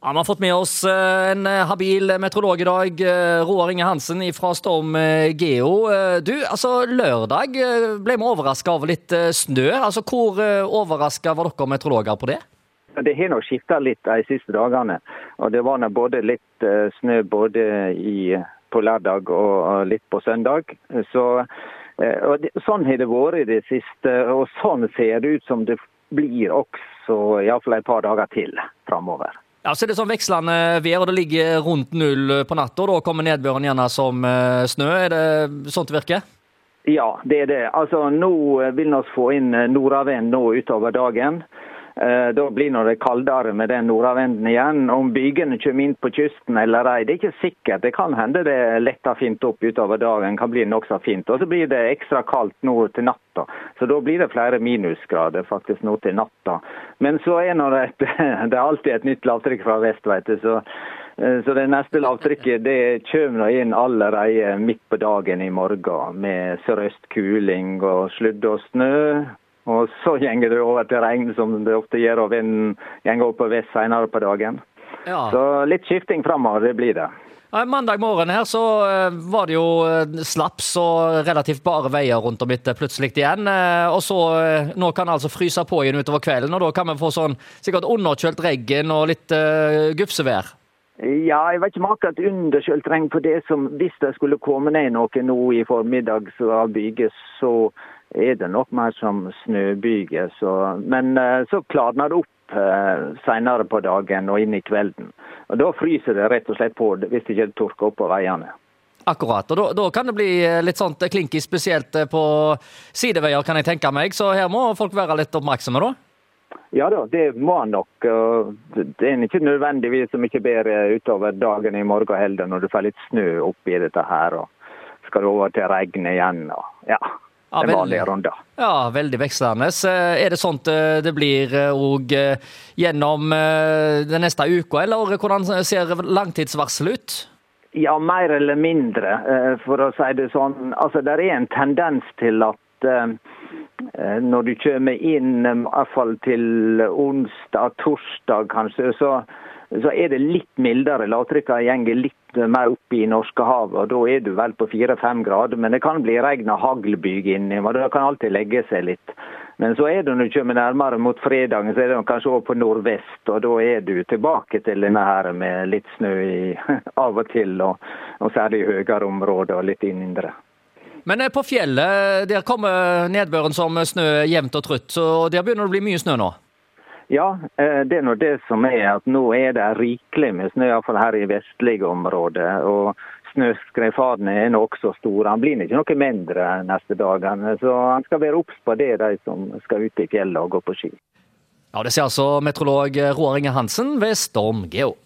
Ja, Vi har fått med oss eh, en eh, habil meteorolog i dag, eh, Roar Inge Hansen fra Storm Geo. Du, altså Lørdag ble vi overraska over litt snø. Altså, Hvor overraska var dere meteorologer på det? Det har nok skifta litt de siste dagene. Og Det var både litt snø både i, på lørdag og litt på søndag. Så, det, sånn har det vært i det siste, og sånn ser det ut som det blir også iallfall et par dager til framover. Ja, så er det sånn vekslende vær, og det ligger rundt null på natta. Da kommer nedbøren gjerne som eh, snø. Er det sånn det virker? Ja, det er det. Altså, Nå vil vi få inn nordavind nå utover dagen. Eh, da blir det kaldere med den nordavinden igjen. Om bygene kommer inn på kysten eller ei, det er ikke sikkert. Det kan hende det letter fint opp utover dagen. kan bli nokså fint. Og så blir det ekstra kaldt nå til natta. Så da blir det flere minusgrader faktisk nå til natta. Men så er det, et, det er alltid et nytt lavtrykk fra vest, vet du. Så, eh, så det neste lavtrykket det kommer inn allerede midt på dagen i morgen med sørøst kuling og sludd og snø. Og så går det over til regn, som det ofte gjør, og vinden går på vest senere på dagen. Ja. Så litt skifting framover, det blir det. Ja, mandag morgen her så eh, var det jo eh, slaps og relativt bare veier rundt om etter plutselig igjen. Eh, og så nå kan det altså fryse på igjen utover kvelden, og da kan vi få sånn sikkert underkjølt regn og litt uh, gufsevær. Ja, jeg vet ikke om akkurat underkjølt regn For det som Hvis det skulle komme ned noe nå i formiddag av bygges så er det nok mer som snøbyger. Men eh, så klarner det opp eh, senere på dagen og inn i kvelden. Og Da fryser det rett og slett på hvis det ikke tørker opp på veiene. Akkurat. og da, da, kan det bli eh, litt sånt klinkig, spesielt på sideveier, kan jeg tenke meg. Så her må folk være litt oppmerksomme, da? Ja da, det må han nok. Det er ikke nødvendigvis så mye bedre utover dagen i morgen heller, når du får litt snø oppi dette her. og Skal over til regnet igjen. og ja ja, den vanlige runder. Ja, veldig vekslende. Eh, er det sånn det blir òg eh, gjennom den neste uka, eller hvordan ser langtidsvarselet ut? Ja, mer eller mindre, for å si det sånn. Altså, Det er en tendens til at når du kommer inn, i hvert fall til onsdag, torsdag kanskje, så så er det litt mildere. Lavtrykkene går litt mer oppe i Norskehavet, og da er du vel på fire-fem grader. Men det kan bli regn og haglbyger inni, og det kan alltid legge seg litt. Men så er det når du kommer nærmere mot fredagen, så er det kanskje over på nordvest, og da er du tilbake til denne her med litt snø i, av og til, og, og særlig i høyere områder og litt indre. Men eh, på fjellet der kommer nedbøren som snø jevnt og trutt, så der begynner det å bli mye snø nå? Ja, eh, det er nå det som er at nå er det rikelig med snø, iallfall her i vestlige områder. og Snøskredfadene er nå også store. Han blir ikke noe mindre neste dagene. Så han skal være obs på det, de som skal ut i fjellet og gå på ski. Ja, Det sier altså meteorolog Roar Inge Hansen ved Storm Geo.